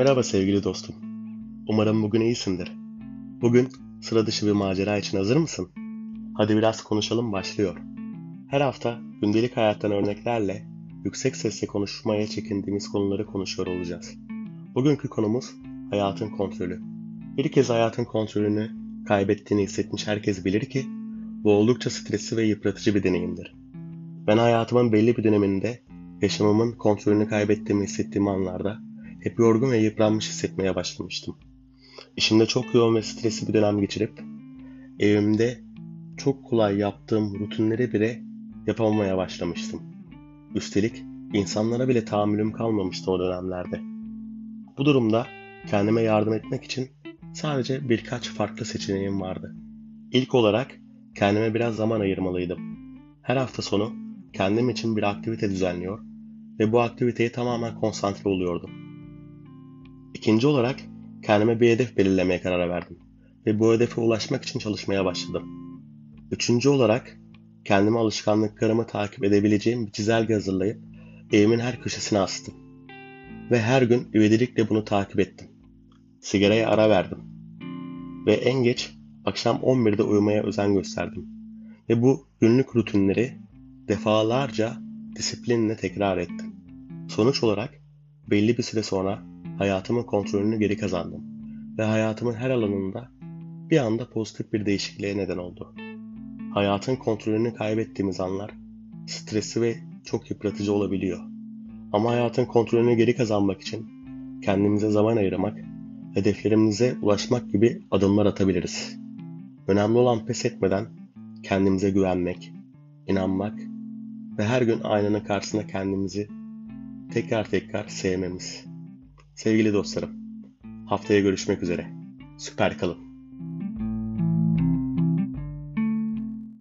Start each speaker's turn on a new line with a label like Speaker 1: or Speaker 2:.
Speaker 1: Merhaba sevgili dostum. Umarım bugün iyisindir. Bugün sıra dışı bir macera için hazır mısın? Hadi biraz konuşalım başlıyor. Her hafta gündelik hayattan örneklerle yüksek sesle konuşmaya çekindiğimiz konuları konuşuyor olacağız. Bugünkü konumuz hayatın kontrolü. Bir kez hayatın kontrolünü kaybettiğini hissetmiş herkes bilir ki bu oldukça stresli ve yıpratıcı bir deneyimdir. Ben hayatımın belli bir döneminde yaşamımın kontrolünü kaybettiğimi hissettiğim anlarda hep yorgun ve yıpranmış hissetmeye başlamıştım. İşimde çok yoğun ve stresli bir dönem geçirip evimde çok kolay yaptığım rutinleri bile yapamamaya başlamıştım. Üstelik insanlara bile tahammülüm kalmamıştı o dönemlerde. Bu durumda kendime yardım etmek için sadece birkaç farklı seçeneğim vardı. İlk olarak kendime biraz zaman ayırmalıydım. Her hafta sonu kendim için bir aktivite düzenliyor ve bu aktiviteye tamamen konsantre oluyordum. İkinci olarak kendime bir hedef belirlemeye karar verdim ve bu hedefe ulaşmak için çalışmaya başladım. Üçüncü olarak kendime alışkanlıklarımı takip edebileceğim bir çizelge hazırlayıp evimin her köşesine astım. Ve her gün ivedilikle bunu takip ettim. Sigaraya ara verdim. Ve en geç akşam 11'de uyumaya özen gösterdim. Ve bu günlük rutinleri defalarca disiplinle tekrar ettim. Sonuç olarak belli bir süre sonra hayatımın kontrolünü geri kazandım ve hayatımın her alanında bir anda pozitif bir değişikliğe neden oldu. Hayatın kontrolünü kaybettiğimiz anlar stresli ve çok yıpratıcı olabiliyor. Ama hayatın kontrolünü geri kazanmak için kendimize zaman ayırmak, hedeflerimize ulaşmak gibi adımlar atabiliriz. Önemli olan pes etmeden kendimize güvenmek, inanmak ve her gün aynanın karşısında kendimizi tekrar tekrar sevmemiz. Sevgili dostlarım, haftaya görüşmek üzere. Süper kalın.